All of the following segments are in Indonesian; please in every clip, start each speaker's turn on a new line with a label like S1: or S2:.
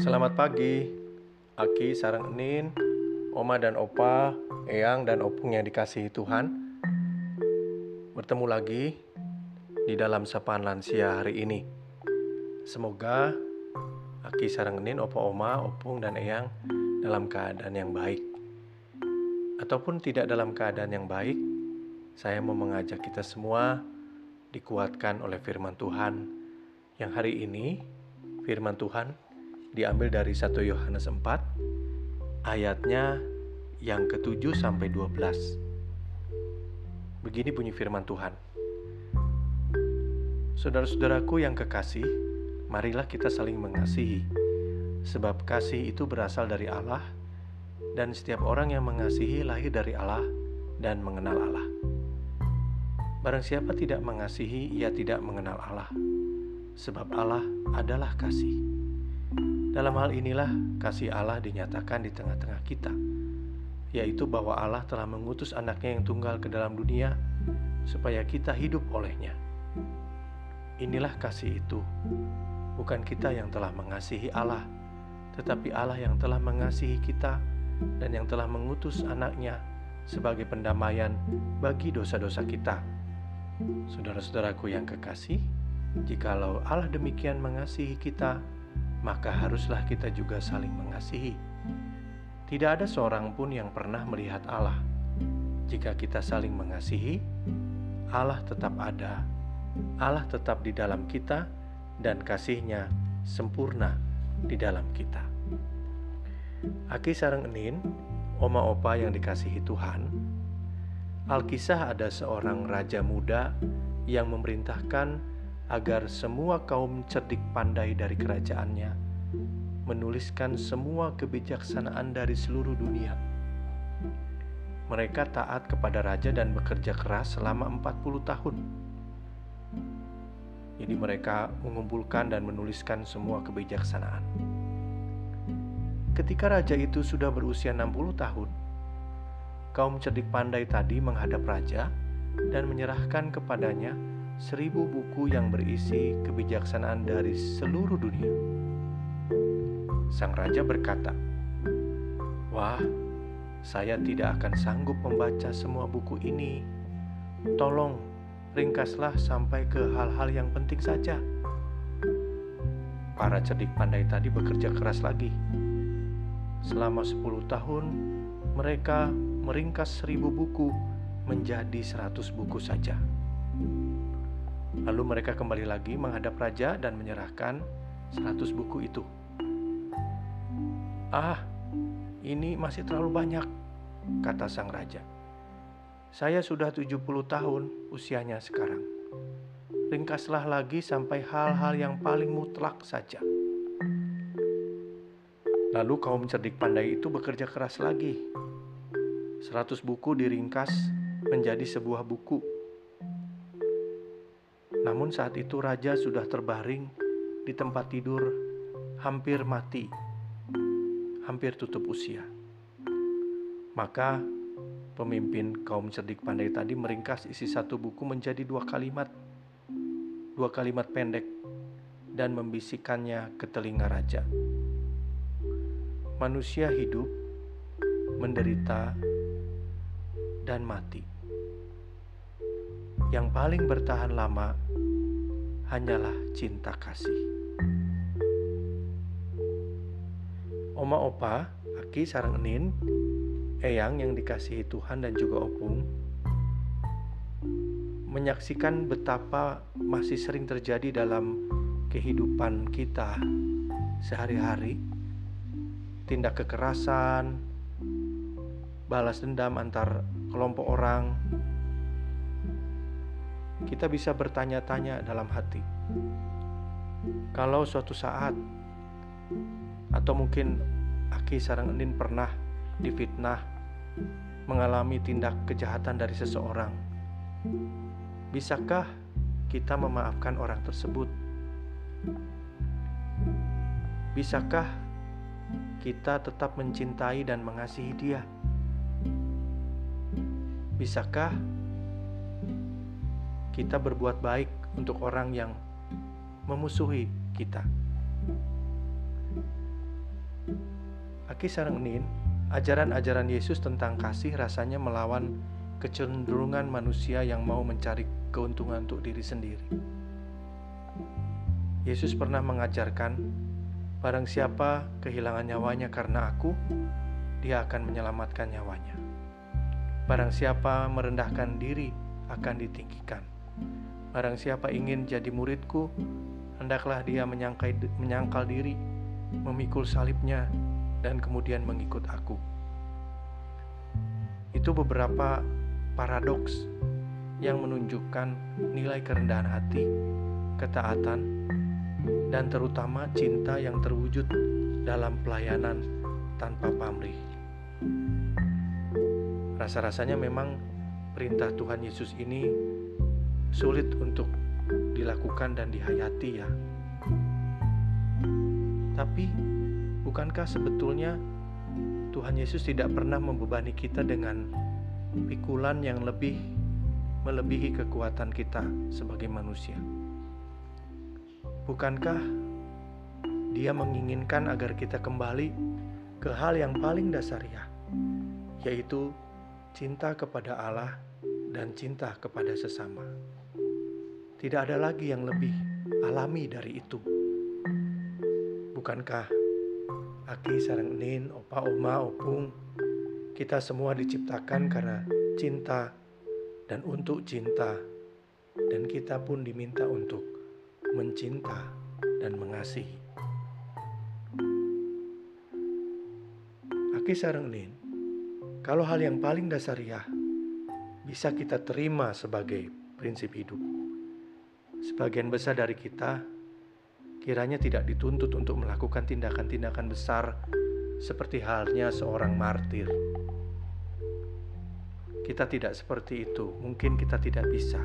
S1: Selamat pagi, Aki, Sarang Enin, Oma dan Opa, Eyang dan Opung yang dikasihi Tuhan. Bertemu lagi di dalam sapaan lansia hari ini. Semoga Aki, Sarang Enin, Opa, Oma, Opung, dan Eyang dalam keadaan yang baik. Ataupun tidak dalam keadaan yang baik, saya mau mengajak kita semua dikuatkan oleh firman Tuhan yang hari ini firman Tuhan diambil dari 1 Yohanes 4 ayatnya yang ke-7 sampai 12. Begini bunyi firman Tuhan. Saudara-saudaraku yang kekasih, marilah kita saling mengasihi. Sebab kasih itu berasal dari Allah dan setiap orang yang mengasihi lahir dari Allah dan mengenal Allah. Barang siapa tidak mengasihi, ia tidak mengenal Allah. Sebab Allah adalah kasih. Dalam hal inilah kasih Allah dinyatakan di tengah-tengah kita, yaitu bahwa Allah telah mengutus anaknya yang tunggal ke dalam dunia supaya kita hidup olehnya. Inilah kasih itu, bukan kita yang telah mengasihi Allah, tetapi Allah yang telah mengasihi kita dan yang telah mengutus anaknya sebagai pendamaian bagi dosa-dosa kita. Saudara-saudaraku yang kekasih, jikalau Allah demikian mengasihi kita, maka haruslah kita juga saling mengasihi. Tidak ada seorang pun yang pernah melihat Allah. Jika kita saling mengasihi, Allah tetap ada. Allah tetap di dalam kita dan kasihnya sempurna di dalam kita. Aki sarang enin, oma opa yang dikasihi Tuhan, Alkisah ada seorang raja muda yang memerintahkan agar semua kaum cerdik pandai dari kerajaannya menuliskan semua kebijaksanaan dari seluruh dunia. Mereka taat kepada raja dan bekerja keras selama 40 tahun. Jadi mereka mengumpulkan dan menuliskan semua kebijaksanaan. Ketika raja itu sudah berusia 60 tahun, kaum cerdik pandai tadi menghadap raja dan menyerahkan kepadanya seribu buku yang berisi kebijaksanaan dari seluruh dunia. Sang raja berkata, "Wah, saya tidak akan sanggup membaca semua buku ini. Tolong ringkaslah sampai ke hal-hal yang penting saja." Para cerdik pandai tadi bekerja keras lagi. Selama 10 tahun, mereka meringkas seribu buku menjadi seratus buku saja. Lalu mereka kembali lagi menghadap raja dan menyerahkan 100 buku itu. Ah, ini masih terlalu banyak, kata sang raja. Saya sudah 70 tahun usianya sekarang. Ringkaslah lagi sampai hal-hal yang paling mutlak saja. Lalu kaum cerdik pandai itu bekerja keras lagi. 100 buku diringkas menjadi sebuah buku namun saat itu raja sudah terbaring di tempat tidur, hampir mati, hampir tutup usia. Maka pemimpin kaum cerdik pandai tadi meringkas isi satu buku menjadi dua kalimat, dua kalimat pendek, dan membisikkannya ke telinga raja. Manusia hidup, menderita, dan mati yang paling bertahan lama hanyalah cinta kasih. Oma Opa, Aki Sarang Enin, Eyang yang dikasihi Tuhan dan juga Opung, menyaksikan betapa masih sering terjadi dalam kehidupan kita sehari-hari, tindak kekerasan, balas dendam antar kelompok orang, kita bisa bertanya-tanya dalam hati. Kalau suatu saat atau mungkin Aki Sarang Enin pernah difitnah mengalami tindak kejahatan dari seseorang. Bisakah kita memaafkan orang tersebut? Bisakah kita tetap mencintai dan mengasihi dia? Bisakah kita berbuat baik untuk orang yang memusuhi kita. Aki Sarengnin, ajaran-ajaran Yesus tentang kasih rasanya melawan kecenderungan manusia yang mau mencari keuntungan untuk diri sendiri. Yesus pernah mengajarkan, barang siapa kehilangan nyawanya karena aku, dia akan menyelamatkan nyawanya. Barang siapa merendahkan diri akan ditinggikan. Barang siapa ingin jadi muridku, hendaklah dia menyangkai, menyangkal diri, memikul salibnya, dan kemudian mengikut aku. Itu beberapa paradoks yang menunjukkan nilai kerendahan hati, ketaatan, dan terutama cinta yang terwujud dalam pelayanan tanpa pamrih. Rasa-rasanya memang perintah Tuhan Yesus ini sulit untuk dilakukan dan dihayati ya. Tapi bukankah sebetulnya Tuhan Yesus tidak pernah membebani kita dengan pikulan yang lebih melebihi kekuatan kita sebagai manusia? Bukankah Dia menginginkan agar kita kembali ke hal yang paling dasar ya, yaitu cinta kepada Allah dan cinta kepada sesama. Tidak ada lagi yang lebih alami dari itu. Bukankah Aki, Sarang Nin, Opa, Oma, Opung, kita semua diciptakan karena cinta dan untuk cinta, dan kita pun diminta untuk mencinta dan mengasihi. Aki Sarang Nin, kalau hal yang paling dasar ya bisa kita terima sebagai prinsip hidup. Sebagian besar dari kita kiranya tidak dituntut untuk melakukan tindakan-tindakan besar seperti halnya seorang martir. Kita tidak seperti itu, mungkin kita tidak bisa.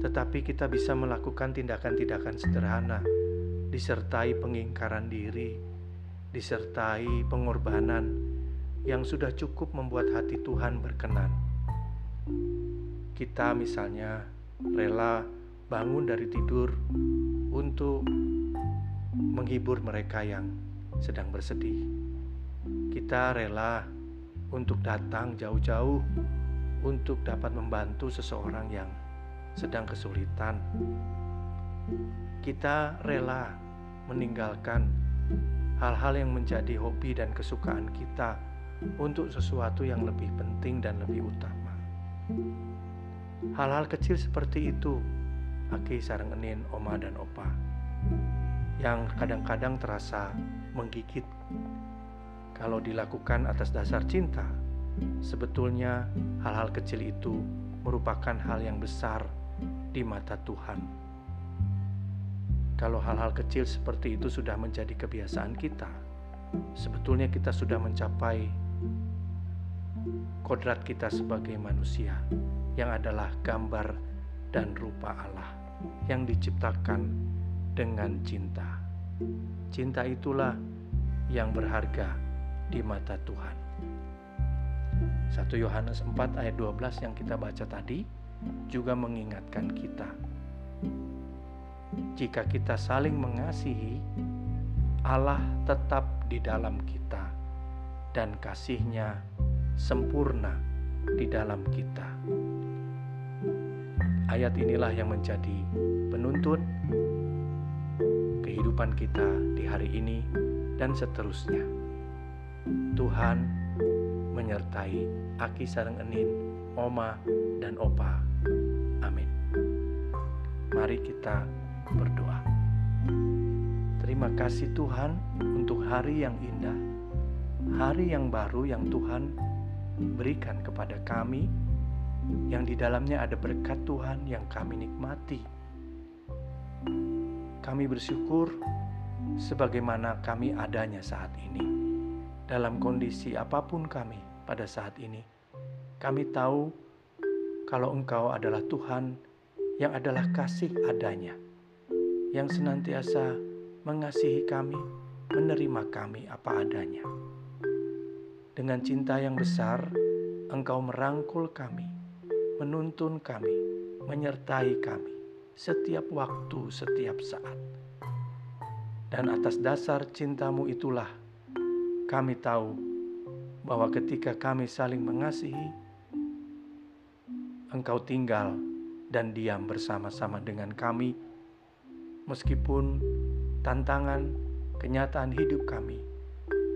S1: Tetapi kita bisa melakukan tindakan-tindakan sederhana disertai pengingkaran diri, disertai pengorbanan yang sudah cukup membuat hati Tuhan berkenan kita misalnya rela bangun dari tidur untuk menghibur mereka yang sedang bersedih. Kita rela untuk datang jauh-jauh untuk dapat membantu seseorang yang sedang kesulitan. Kita rela meninggalkan hal-hal yang menjadi hobi dan kesukaan kita untuk sesuatu yang lebih penting dan lebih utama. Hal-hal kecil seperti itu, Aki sarang enin, oma dan opa, yang kadang-kadang terasa menggigit. Kalau dilakukan atas dasar cinta, sebetulnya hal-hal kecil itu merupakan hal yang besar di mata Tuhan. Kalau hal-hal kecil seperti itu sudah menjadi kebiasaan kita, sebetulnya kita sudah mencapai kodrat kita sebagai manusia yang adalah gambar dan rupa Allah yang diciptakan dengan cinta. Cinta itulah yang berharga di mata Tuhan. 1 Yohanes 4 ayat 12 yang kita baca tadi juga mengingatkan kita. Jika kita saling mengasihi, Allah tetap di dalam kita dan kasihnya sempurna di dalam kita. Ayat inilah yang menjadi penuntun kehidupan kita di hari ini dan seterusnya. Tuhan menyertai Aki Sarang Enin, Oma, dan Opa. Amin. Mari kita berdoa. Terima kasih Tuhan untuk hari yang indah, hari yang baru yang Tuhan berikan kepada kami yang di dalamnya ada berkat Tuhan yang kami nikmati. Kami bersyukur sebagaimana kami adanya saat ini. Dalam kondisi apa pun kami pada saat ini, kami tahu kalau Engkau adalah Tuhan yang adalah kasih adanya, yang senantiasa mengasihi kami, menerima kami apa adanya. Dengan cinta yang besar, Engkau merangkul kami menuntun kami, menyertai kami setiap waktu, setiap saat. Dan atas dasar cintamu itulah kami tahu bahwa ketika kami saling mengasihi, Engkau tinggal dan diam bersama-sama dengan kami, meskipun tantangan kenyataan hidup kami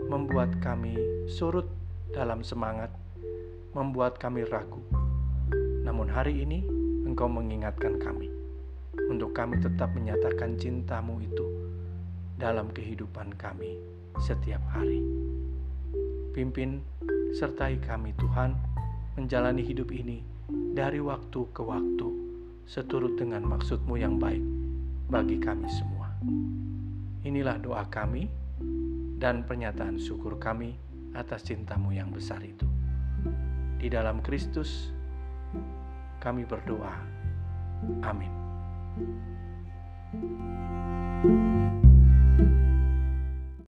S1: membuat kami surut dalam semangat, membuat kami ragu. Namun hari ini Engkau mengingatkan kami untuk kami tetap menyatakan cintamu itu dalam kehidupan kami setiap hari. Pimpin sertai kami Tuhan menjalani hidup ini dari waktu ke waktu seturut dengan maksudmu yang baik bagi kami semua. Inilah doa kami dan pernyataan syukur kami atas cintamu yang besar itu. Di dalam Kristus kami berdoa. Amin. thank you